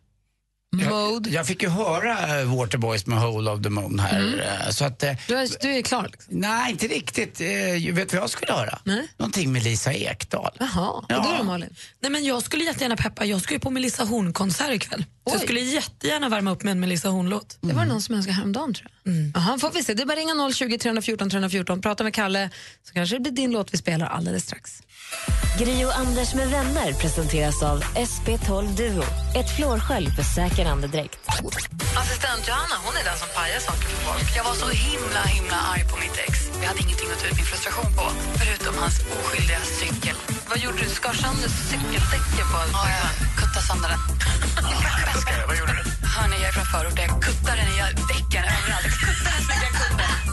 mode? Jag, jag fick ju höra eh, Waterboys med Hole of the Moon här. Mm. eh, Så att, eh, Du är, du är klar? Liksom. nej, inte riktigt. Eh, Vet du vad jag skulle höra? Nej. Någonting med Lisa Ekdahl. Jaha, Ja. och då då Malin? Nej, men jag skulle jättegärna peppa. Jag ska ju på Melissa Horn-konsert ikväll. Så jag Oj. skulle jättegärna värma upp med en Melissa Horn-låt. Det var någon som önskade häromdagen tror jag. Mm. Jaha, får vi se. Det är bara ringa 020 314 314. Prata med Kalle så kanske det blir din låt vi spelar alldeles strax. Gri och Anders med vänner presenteras av SP12 Duo. Ett flårskölj för säker andedräkt. Assistent Johanna, hon är den som pajar saker för folk. Jag var så himla, himla arg på mitt ex. Jag hade ingenting att ta ut min frustration på, förutom hans oskyldiga cykel. Vad gjorde du? Skar sönder cykeldäcket på Ja, jag kuttade sönder den. Vad gjorde du? Hörni, jag är från förort. Jag kuttade den i däcken överallt. Jag kuttade så mycket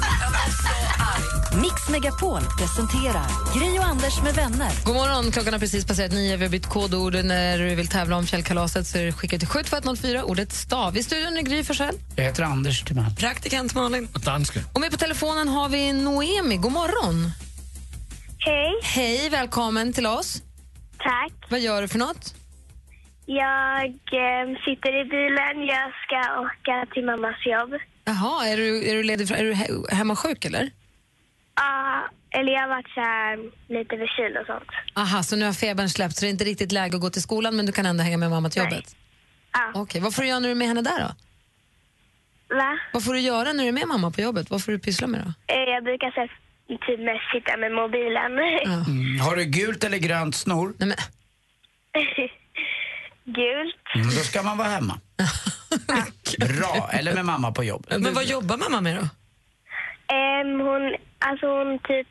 Mix Megapol presenterar Gri och Anders med vänner. God morgon, klockan har precis passerat nio. Vi har bytt kodord. När du vill tävla om fjällkalaset så är det skickat till 72104. Ordet stav. I studion är Gry Forssell. Jag heter Anders Timell. Praktikant Malin. Och dansken. Och med på telefonen har vi Noemi. God morgon. Hej. Hej, välkommen till oss. Tack. Vad gör du för något? Jag eh, sitter i bilen. Jag ska åka till mammas jobb. Jaha, är du, är du ledig? Är du he- hemma sjuk eller? Ja, eller jag har varit så här, lite förkyld och sånt. Aha, så nu har febern släppt så det är inte riktigt läge att gå till skolan men du kan ändå hänga med mamma till Nej. jobbet? Ja. Okej, vad får du göra när du är med henne där då? Va? Vad får du göra när du är med mamma på jobbet? Vad får du pyssla med då? Eh, Jag brukar så här, typ mest sitta med mobilen. Mm. Har du gult eller grönt snor? Nej, men, Gult. Mm, då ska man vara hemma. Bra. Eller med mamma på jobb. Men vad jobbar mamma med då? Ehm, hon, alltså hon typ,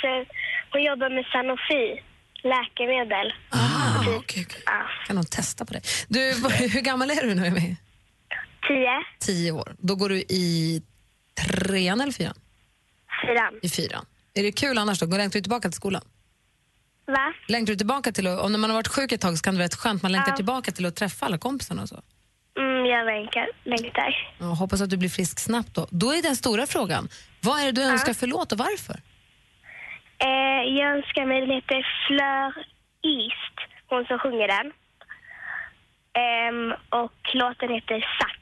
så, hon jobbar med Sanofi, läkemedel. ah, Typ, okej, okej. Ja, kan nog testa på det. Du, hur gammal är du nu? Emmy? tio, Tio år. Då går du i trean eller fyran? fyran. I fyran. Är det kul annars då? Går längtar du tillbaka till skolan? Va? Längtar du tillbaka till om när man har varit sjuk ett tag så kan det vara rätt skönt, man längtar Ja. tillbaka till att träffa alla kompisarna och så. Mm, jag längtar. längtar. Ja, hoppas att du blir frisk snabbt då. Då är den stora frågan, vad är det du önskar för låt och varför? Eh, jag önskar mig lite Fleur East, hon som sjunger den. Ehm, och låten heter Sax.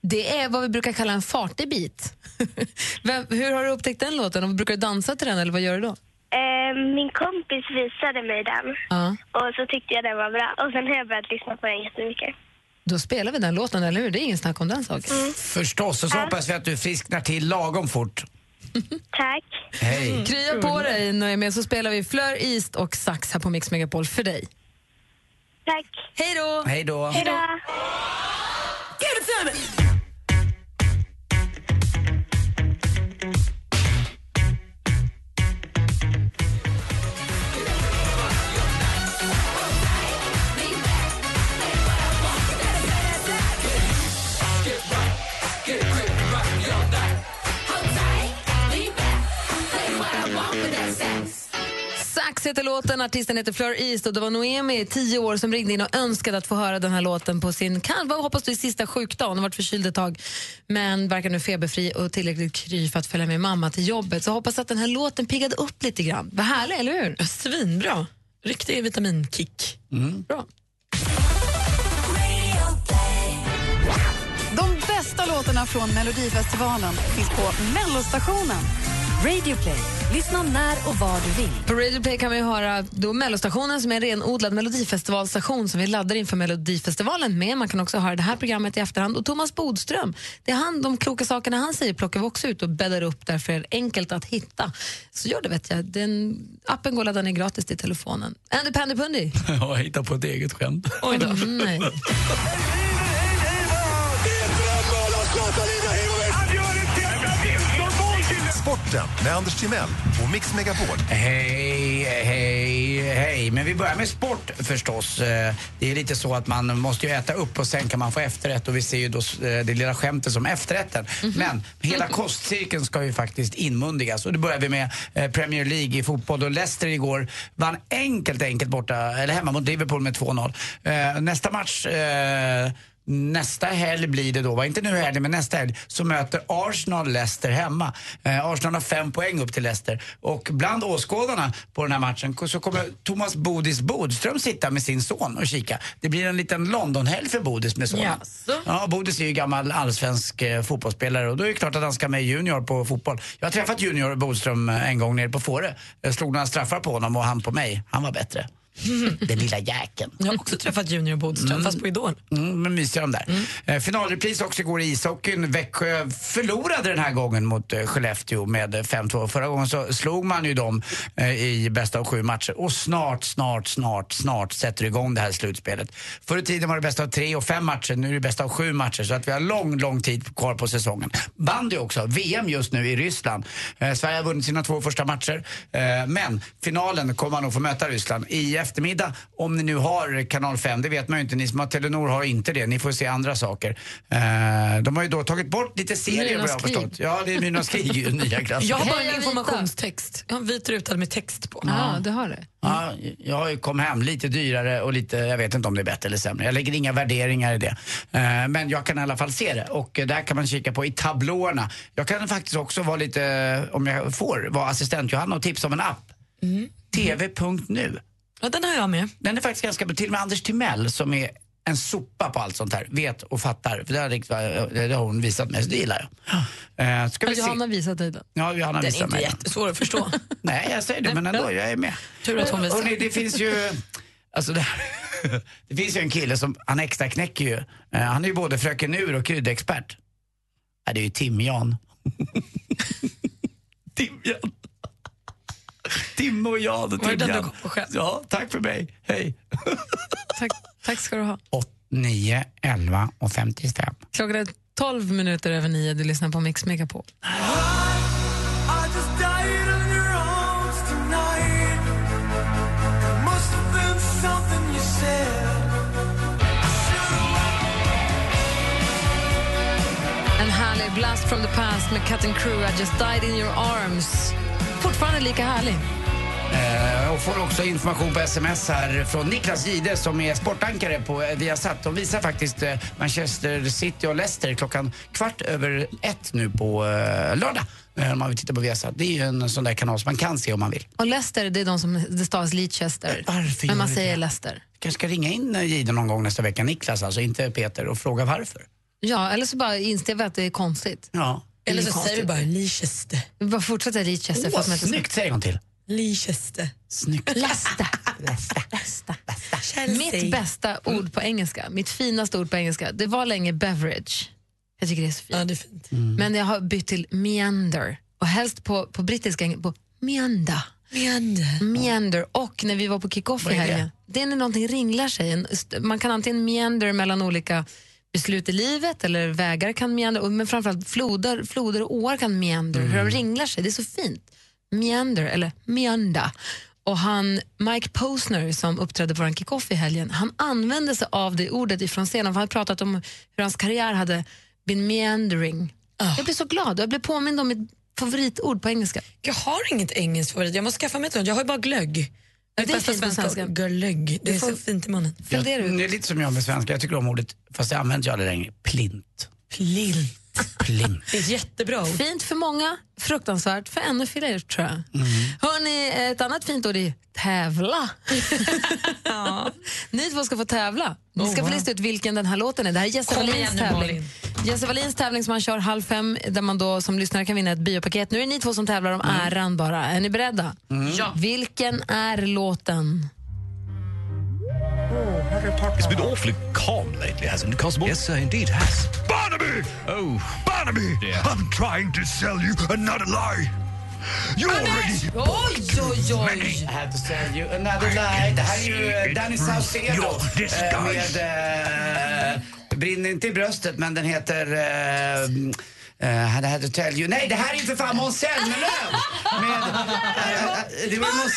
Det är vad vi brukar kalla en fartig bit. Vem, hur har du upptäckt den låten? Och brukar du dansa till den eller vad gör du då? Ehm, min kompis visade mig den Ja. och så tyckte jag den var bra. Och sen har jag börjat lyssna på den jättemycket. Då spelar vi den låten, eller hur? Det är ingen snack om den saken. Förstås. Och så hoppas vi att du frisknar till lagom fort. Tack. Hej. Krya på dig Noemi, så spelar vi Fleur East och Sax här på Mix Megapol för dig. Tack. Hej då! Hej då. Hej då. Heter låten, artisten heter Fleur East och det var Noemi, 10 år, som ringde in och önskade att få höra den här låten på sin, kan, vad hoppas du, sista sjukdag. Hon har varit förkyld ett tag men verkar nu feberfri och tillräckligt kry för att följa med mamma till jobbet. Så hoppas att den här låten piggade upp lite grann. Vad härligt, eller hur? Svinbra. Riktig vitaminkick. Bra. De bästa låtarna från Melodifestivalen finns på Mellostationen. Radio Play. Lyssna när och var du vill. På Radio Play kan vi höra då Mellostationen som är en renodlad melodifestivalstation som vi laddar inför Melodifestivalen med. Man kan också höra det här programmet i efterhand. Och Thomas Bodström, det är han, de kloka sakerna han säger plockar vi också ut och bäddar upp därför är det enkelt att hitta. Så gör det vet jag. Den, appen går att ladda ner gratis till telefonen. Andy Pandy Pundy. Jag hittar på ett eget skämt. Oj då. Nej. Sporten med Anders Timell och Mix Megapol. Hej, hej, hej. Men vi börjar med sport förstås. Eh, Det är lite så att man måste ju äta upp och sen kan man få efterrätt och vi ser ju då eh, det lilla skämtet som efterrätten. Men hela kostcirkeln ska ju faktiskt inmundigas och det börjar vi med eh, Premier League i fotboll och Leicester igår vann enkelt, enkelt borta, eller hemma mot Liverpool med 2-0. Eh, Nästa match Nästa helg blir det då, va? inte nu helg men nästa helg, så möter Arsenal Leicester hemma. Eh, Arsenal har fem poäng upp till Leicester. Och bland åskådarna på den här matchen så kommer Thomas Bodis Bodström sitta med sin son och kika. Det blir en liten Londonhelg för Bodis med sonen. Jaså? Ja, Bodis är ju gammal allsvensk eh, fotbollsspelare och då är det klart att han ska med Junior på fotboll. Jag har träffat Junior Bodström en gång nere på Fårö. Jag slog några straffar på honom och han på mig. Han var bättre. Den lilla jäkeln. Jag har också träffat Junior Bodström, fast på Idol. Mm, men mysiga de där. Eh, finalrepris också igår i ishockeyn. Växjö förlorade den här gången mot eh, Skellefteå med eh, 5-2. Förra gången så slog man ju dem eh, i bästa av sju matcher. Och snart, snart, snart, snart sätter det igång det här slutspelet. Förr i tiden var det bästa av tre och fem matcher. Nu är det bästa av sju matcher. Så att vi har lång, lång tid kvar på säsongen. Bandy också. VM just nu i Ryssland. Eh, Sverige har vunnit sina två första matcher. Eh, men finalen kommer man nog få möta Ryssland i eftermiddag. Om ni nu har kanal 5, det vet man ju inte. Ni som har Telenor har inte det. Ni får se andra saker. Eh, de har ju då tagit bort lite serier vad jag har förstått. Ja, det är Myrornas krig ju, nya klassen. Jag har bara Heja en Vita. informationstext. Jag har en vit ruta med text på. Ja, du har det. Ja, jag har ju kom hem lite dyrare och lite, jag vet inte om det är bättre eller sämre. Jag lägger inga värderingar i det. Eh, men jag kan i alla fall se det och eh, där kan man kika på i tablåerna. Jag kan faktiskt också vara lite, om jag får, vara assistent Johanna och tipsa om en app. TV.nu. Ja, den har jag med. Den är faktiskt ganska bra. Till och med Anders Timell som är en sopa på allt sånt här, vet och fattar. För det har, det har hon visat mig, så det gillar jag. Eh, ska vi Har se. Johanna visat dig den? Ja, Johanna Den är inte mig. jättesvår att förstå. Nej, jag säger det, men ändå, jag är med. Tur att hon visar. Hörrni, det finns ju... Alltså det, det finns ju en kille som, han extra knäcker ju. Eh, han är ju både fröken Ur och kryddexpert. Ja, det är ju Tim-Jan. Tim-Jan. Tim och och Var det den du kom på själv? Ja, tack för mig. Hej. Tack, tack ska du ha. 9, 11 och 55. Klockan är 12 minuter över nio. Du lyssnar på Mix Megapol. En härlig blast from the past med Cut and Crew. I just died in your arms. Fortfarande lika härlig. Eh, och får också information på sms här från Niklas Gide som är sportankare på eh, Viasat. De visar faktiskt eh, Manchester City och Leicester klockan kvart över ett nu på eh, lördag. Eh, om man vill titta på Viasat. Det är ju en sån där kanal som man kan se om man vill. Och Leicester, det är de som det stavas Leicester. Varför Men man säger det? Leicester. kanske ska ringa in Gide någon gång nästa vecka, Niklas alltså, inte Peter, och fråga varför. Ja, eller så bara inser vi att det är konstigt. Ja. Eller så säger vi bara Leicester. Vi bara fortsätter Leicester. Fast med snyggt, säg en gång till. Leicester. Snyggt. Leicester. Mitt bästa ord på engelska, mitt finaste ord på engelska, det var länge beverage. Jag tycker det är så fint. Ja, det är fint. Men jag har bytt till meander. Och helst på, på brittiska, på meanda. Meander. Meander. Och när vi var på kick-off i helgen, det är när någonting ringlar sig. Man kan antingen meander mellan olika beslut i livet eller vägar kan meander, men framförallt floder, floder och åar kan meander. Hur de ringlar sig, det är så fint. Meander eller meanda. Och han, Mike Posner som uppträdde på vår kick-off i helgen, han använde sig av det ordet ifrån scenen. för Han hade pratat om hur hans karriär hade been meandering. Jag blev så glad och jag blev påmind om mitt favoritord på engelska. Jag har inget engelskt favorit. Jag måste skaffa mig ett sånt. Jag har ju bara glögg. Det bästa svenska ord, görlögg. Det är så fint i munnen. Jag, det är lite som jag med svenska. Jag tycker om ordet, fast jag använder jag aldrig längre. Plint. Plint. Plint. Det är ett jättebra ord. Fint för många, fruktansvärt för ännu fler tror jag. Mm. Hörrni, ett annat fint ord är tävla. Ni två ska få tävla. Ni Oh, ska få wow. lista ut vilken den här låten är. Det här är Jesse Kom Wallins igen nu, tävling. Malin. Jesse Wallins tävling som han kör halv fem där man då som lyssnare kan vinna ett biopaket. Nu är det ni två som tävlar om äran bara. Är ni beredda? Ja. Vilken är låten? It's been awfully calm lately, hasn't it, Constable? Yes, sir, indeed has. Barnaby! Oh, Barnaby! I'm trying to sell you another lie. You already... Oj, oj, oj! I had to tell you another lie. Det här är ju Danny Saucedo eh, med Brinner inte i bröstet, men den heter... eh, I had to tell you. Nej, det här är ju för fan Måns Zelmerlöw! Eh, det var Måns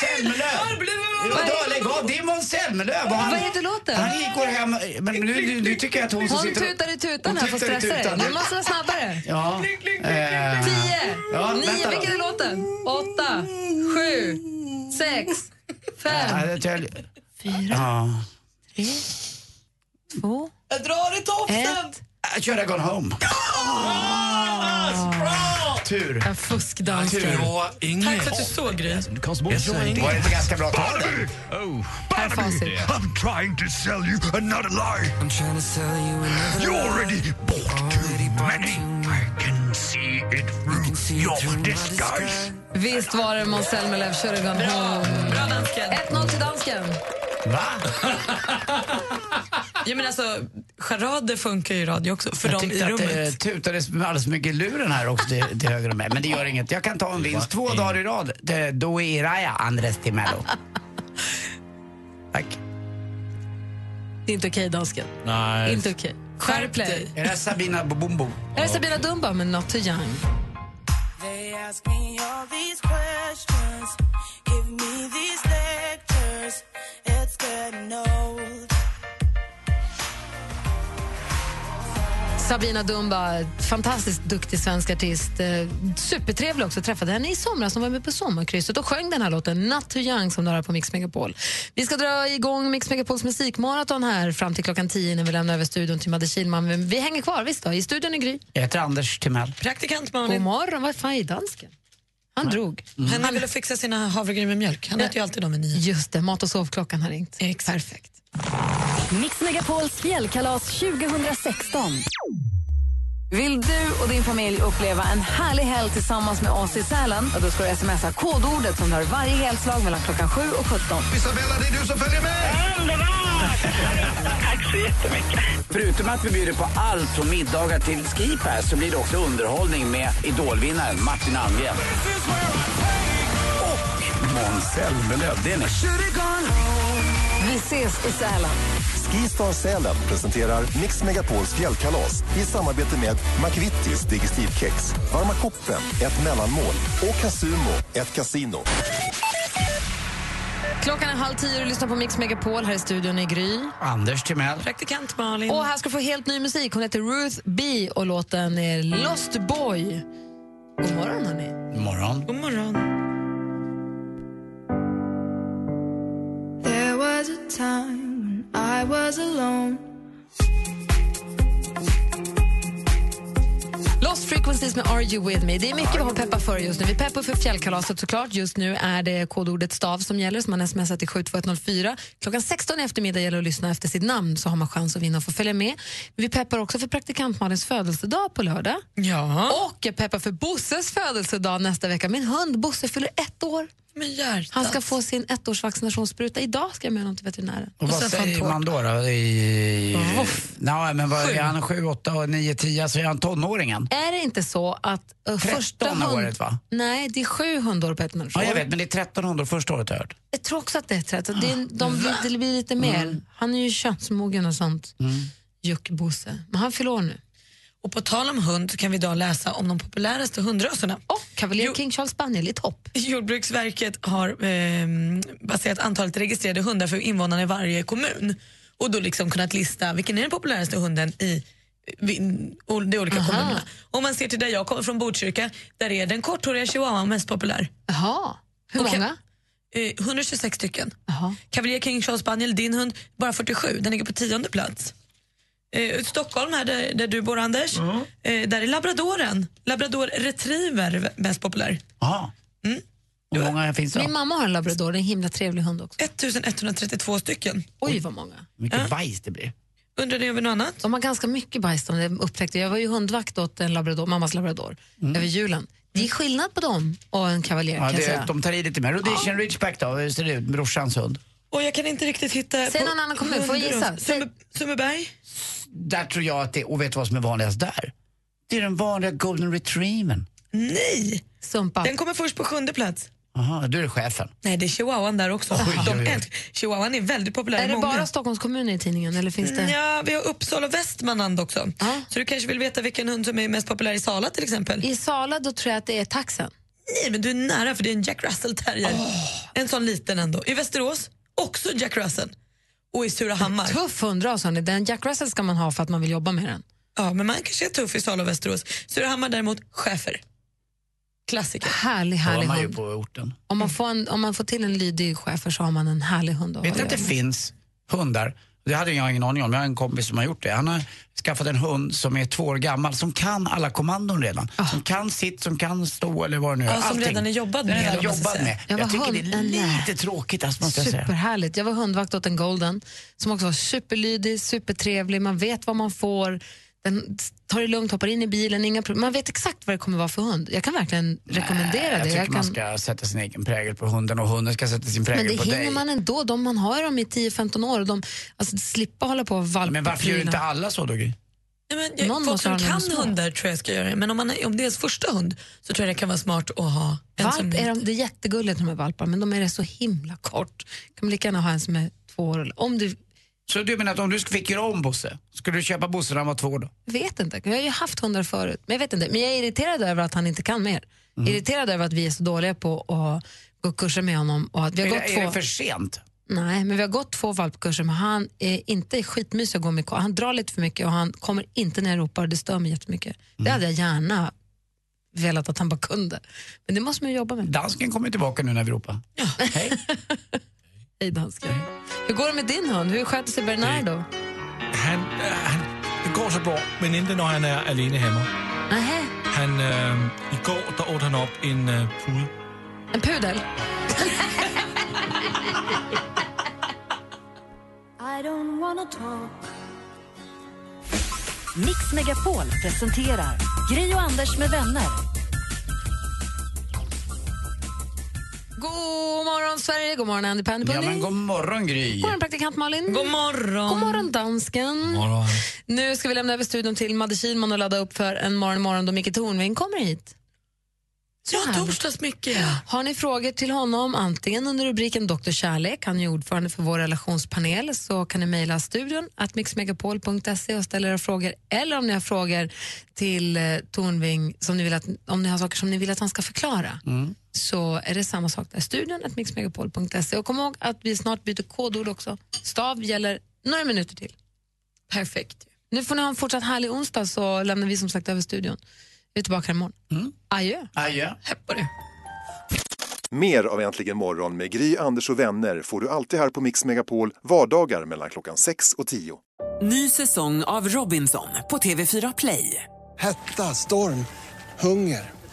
då, lägg av. Det är Måns Zelmerlöv. och han- Vad heter låten? Han gick går hem... Men nu, nu, tycker jag att hon som Hon sitter... tutar i tutan Hon här, tutar i stressa dig. Nu måste vara snabbare. Ja. Eh, Tio, Ja, nio, vilken är låten? Åtta, sju, sex, fem, fyra, tre, två, Jag drar i tofsen! ett. I should have gone home. Tur. En fuskdansken. Tur. Tack för att du såg, Gry. Indeed. Var det inte ganska bra tal? Oh, Här är facit. I'm trying to sell you another lie. I'm trying to sell you another You already bought too many. I can see it through your disguise. Visst var det Måns Zelmerlöw, Should have gone home. Bra dansken. 1-0 till dansken. Va? Ja, men alltså, charader funkar ju i radio också, för jag dem i tyckte att rummet. det tutades alldeles för mycket luren här också till, till höger och med. Men det gör inget. Jag kan ta en vinst två dagar i rad. Det- Då är Raya Andres Timello. Tack. Det är inte okej, dansken. Nej. Inte okej. Skärp dig. Är det Sabina? Här är Sabina Dumba med Not too young. They Sabina Dumba, fantastiskt duktig svensk artist. Eh, supertrevlig också. Träffade henne i somras. Hon var med på Sommarkrysset och sjöng den här låten Not too young som du har på Mix Megapol. Vi ska dra igång Mix Megapols musikmaraton här fram till klockan 10 när vi lämnar över studion till Madde Kihlman. Men vi hänger kvar visst då, i studion i Gry. Jag heter Anders Timell. Praktikant God Malin. morgon, vad fan är dansken? Han drog. Han ville fixa sina havregryn med mjölk. Han äter ju alltid dem med nio. Just det, mat och sovklockan har ringt. Perfekt. Mix Megapols fjällkalas 2016. Vill du och din familj uppleva en härlig helg tillsammans med oss i Sälen? Då ska du smsa kodordet som du har varje helslag mellan klockan 7 och 17. Isabella, det är du som följer med! Tack så jättemycket. Förutom att vi bjuder på allt från middagar till skipass så blir det också underhållning med idolvinnaren Martin Almgren. Och Måns Zelmerlöw. Vi ses i Sälen. Skistar Sälen presenterar Mix Megapols fjällkalas i samarbete med McVittys Digestivkex, Varma koppen, ett mellanmål och Casumo, ett kasino. Klockan är halv tio och du lyssnar på Mix Megapol här i studion i Gry. Anders Timell. Praktikant Malin. Och här ska få helt ny musik. Hon heter Ruth B och låten är Lost Boy. God morgon, hörni. God morgon. God morgon. There was a time I was alone. Lost Frequencies med Are You With Me. Det är mycket vi har peppar för just nu. Vi peppar för fjällkalaset såklart. Just nu är det kodordet stav som gäller, som man smsar till 72104. Klockan 16 i eftermiddag gäller det att lyssna efter sitt namn så har man chans att vinna och få följa med. Vi peppar också för praktikant Malins födelsedag på lördag. Ja. Och jag peppar för Bosses födelsedag nästa vecka. Min hund Bosse fyller ett år. Han ska få sin ettårsvaccinationsspruta. Idag ska jag med honom till veterinären. Och vad får han säger man då? då i. Nej, men vad, Sju. är han sju, åtta, och nio, tio, så är han tonåringen. Är det inte så att uh, första 13 hund... året, va? Nej, det är sju hundår på ett människoår. Ja, jag vet, men det är 1300 första året har jag hört. Jag tror också att det är 13. Det, är, de, det blir lite mer. Mm. Han är ju könsmogen och sånt. Juck-Bosse. Men han fyller år nu. Och på tal om hund kan vi idag läsa om de populäraste hundraserna. Och Cavalier King Charles Spaniel i topp. Jordbruksverket har eh, baserat antalet registrerade hundar för invånarna i varje kommun och då liksom kunnat lista vilken är den populäraste hunden i de olika Aha. kommunerna. Om man ser till där jag kommer från Botkyrka, där är den korthåriga chihuahuan mest populär. Jaha. Hur Och- många? Eh, 126 stycken. Cavalier King Charles Spaniel, din hund, bara 47. Den ligger på tionde plats. Eh, Stockholm, här där, där du bor Anders, eh, där är labradoren. Labrador retriever mest populär. Aha. Hur många finns det Min mamma har en labrador, en himla trevlig hund också. 1132 stycken. Oj, vad många. Mycket bajs det blir. Undrar ni över något annat? De har ganska mycket bajs de det upptäckte. Jag var ju hundvakt åt en labrador, mammas labrador över julen. Det är skillnad på dem och en kavaljer Mm. Ja, det, säga. de tar i lite mer. Rhodesian Ridgeback då, hur ser det ut? Brorsans hund. Och jag kan inte riktigt hitta... Säg någon annan kommun, får jag gissa? Sundbyberg? Där tror jag att det, och vet du vad som är vanligast där? Det är den vanliga golden retrievern. Nej! Sumpa. Den kommer först på sjunde plats. Aha, du är chefen. Nej, det är chihuahuan där också. Oj, oj, De oj. älskar, chihuahuan är väldigt populär Är det många. bara Stockholms kommun i tidningen eller finns det? Ja, vi har Uppsala och Västmanland också. Så du kanske vill veta vilken hund som är mest populär i Sala till exempel? I Sala då tror jag att det är taxen. Nej, men du är nära för det är en Jack Russell terrier. En sån liten ändå. I Västerås, också Jack Russell. Och i Surahammar. Tuff hundras hörni. Den Jack Russell ska man ha för att man vill jobba med den. Ja, men man kanske är tuff i Sala och Västerås. Surahammar däremot, schäfer. Klassiker. Härlig, härlig man ju hund. på orten. Om man, får en, om man får till en lydig schäfer så har man en härlig hund Vet att det finns hundar? Det hade jag ingen aning om. Jag har en kompis som har gjort det. Han har skaffat en hund som är två år gammal som kan alla kommandon redan. Som kan sitt, som kan stå eller vad det nu är. Ja, som redan är jobbad med, redan jobbad med. Jag Jag, tycker det är hund- lite tråkigt alltså, måste jag säga. Superhärligt. Jag var hundvakt åt en golden som också var superlydig, supertrevlig. Man vet vad man får. Den tar det lugnt, hoppar in i bilen, inga problem. Man vet exakt vad det kommer vara för hund. Jag kan verkligen rekommendera Jag det. tycker Jag man kan... ska sätta sin egen prägel på hunden och hunden ska sätta sin Men prägel det på hinner dig. man ändå. De, man har dem i 10-15 år. Och de, alltså, slippa hålla på och valpa Men varför gör inte alla så då? Gry? Nej, men, jag, Någon folk som kan små. hundar tror jag ska göra det. Men om, man, är- om det är ens första hund så tror jag det kan vara smart att ha en Valp som... är de, det är jättegulligt med valpar, men de är så himla kort. kan man lika gärna ha en som är två år. Om du Så du menar att om du fick göra om Bosse, skulle du köpa Bosse när han var två då? vet inte, jag har ju haft hundar förut. Men jag vet inte. Men jag är irriterad över att han inte kan mer. Mm. Irriterad över att vi är så dåliga på att gå kurser med honom. Och att vi har Är, gått det- två... är det för sent? Nej, men vi har gått två valpkurser men han är inte skitmysig att gå med. Han drar lite för mycket och han kommer inte när jag ropar det stör mig jättemycket. Mm. Det hade jag gärna velat att han bara kunde. Men det måste man jobba med. Dansken kommer tillbaka nu när vi ropar. Hej dansken. Hur går det med din hund? Hur sköter sig Bernardo? Han, øh, han, det går så bra, men inte när han är alene hemma. Nähä, Han, øh, igår der åt han upp en øh, pude. en pudel? I don't wanna talk. Mix Megapol presenterar Gri och Anders med vänner. God morgon Sverige, god morgon Andy Pandy Ja men god morgon Gry. God morgon praktikant Malin. God morgon. God morgon dansken. Nu ska vi lämna över studion till Madde Kihlman och ladda upp för en morgon imorgon då Micke Tornving kommer hit. Ja, torsdagsmycket. Har ni frågor till honom, antingen under rubriken Doktor Kärlek, han är ordförande för vår relationspanel, så kan ni mejla studion att mixmegapol.se och ställa era frågor. Eller om ni har frågor till eh, Tornving, som ni vill att, om ni har saker som ni vill att han ska förklara, så är det samma sak där. Studion att mixmegapol.se. Och kom ihåg att vi snart byter kodord också. Stav gäller några minuter till. Perfekt. Nu får ni ha en fortsatt härlig onsdag så lämnar vi som sagt över studion. Vi är tillbaka imorgon. Mm. Adjö. Adjö. Hepp på det. Mer av Äntligen morgon med Gry, Anders och vänner får du alltid här på Mix Megapol vardagar mellan klockan 6 och 10. Ny säsong av Robinson på TV4 Play. Hetta, storm, hunger.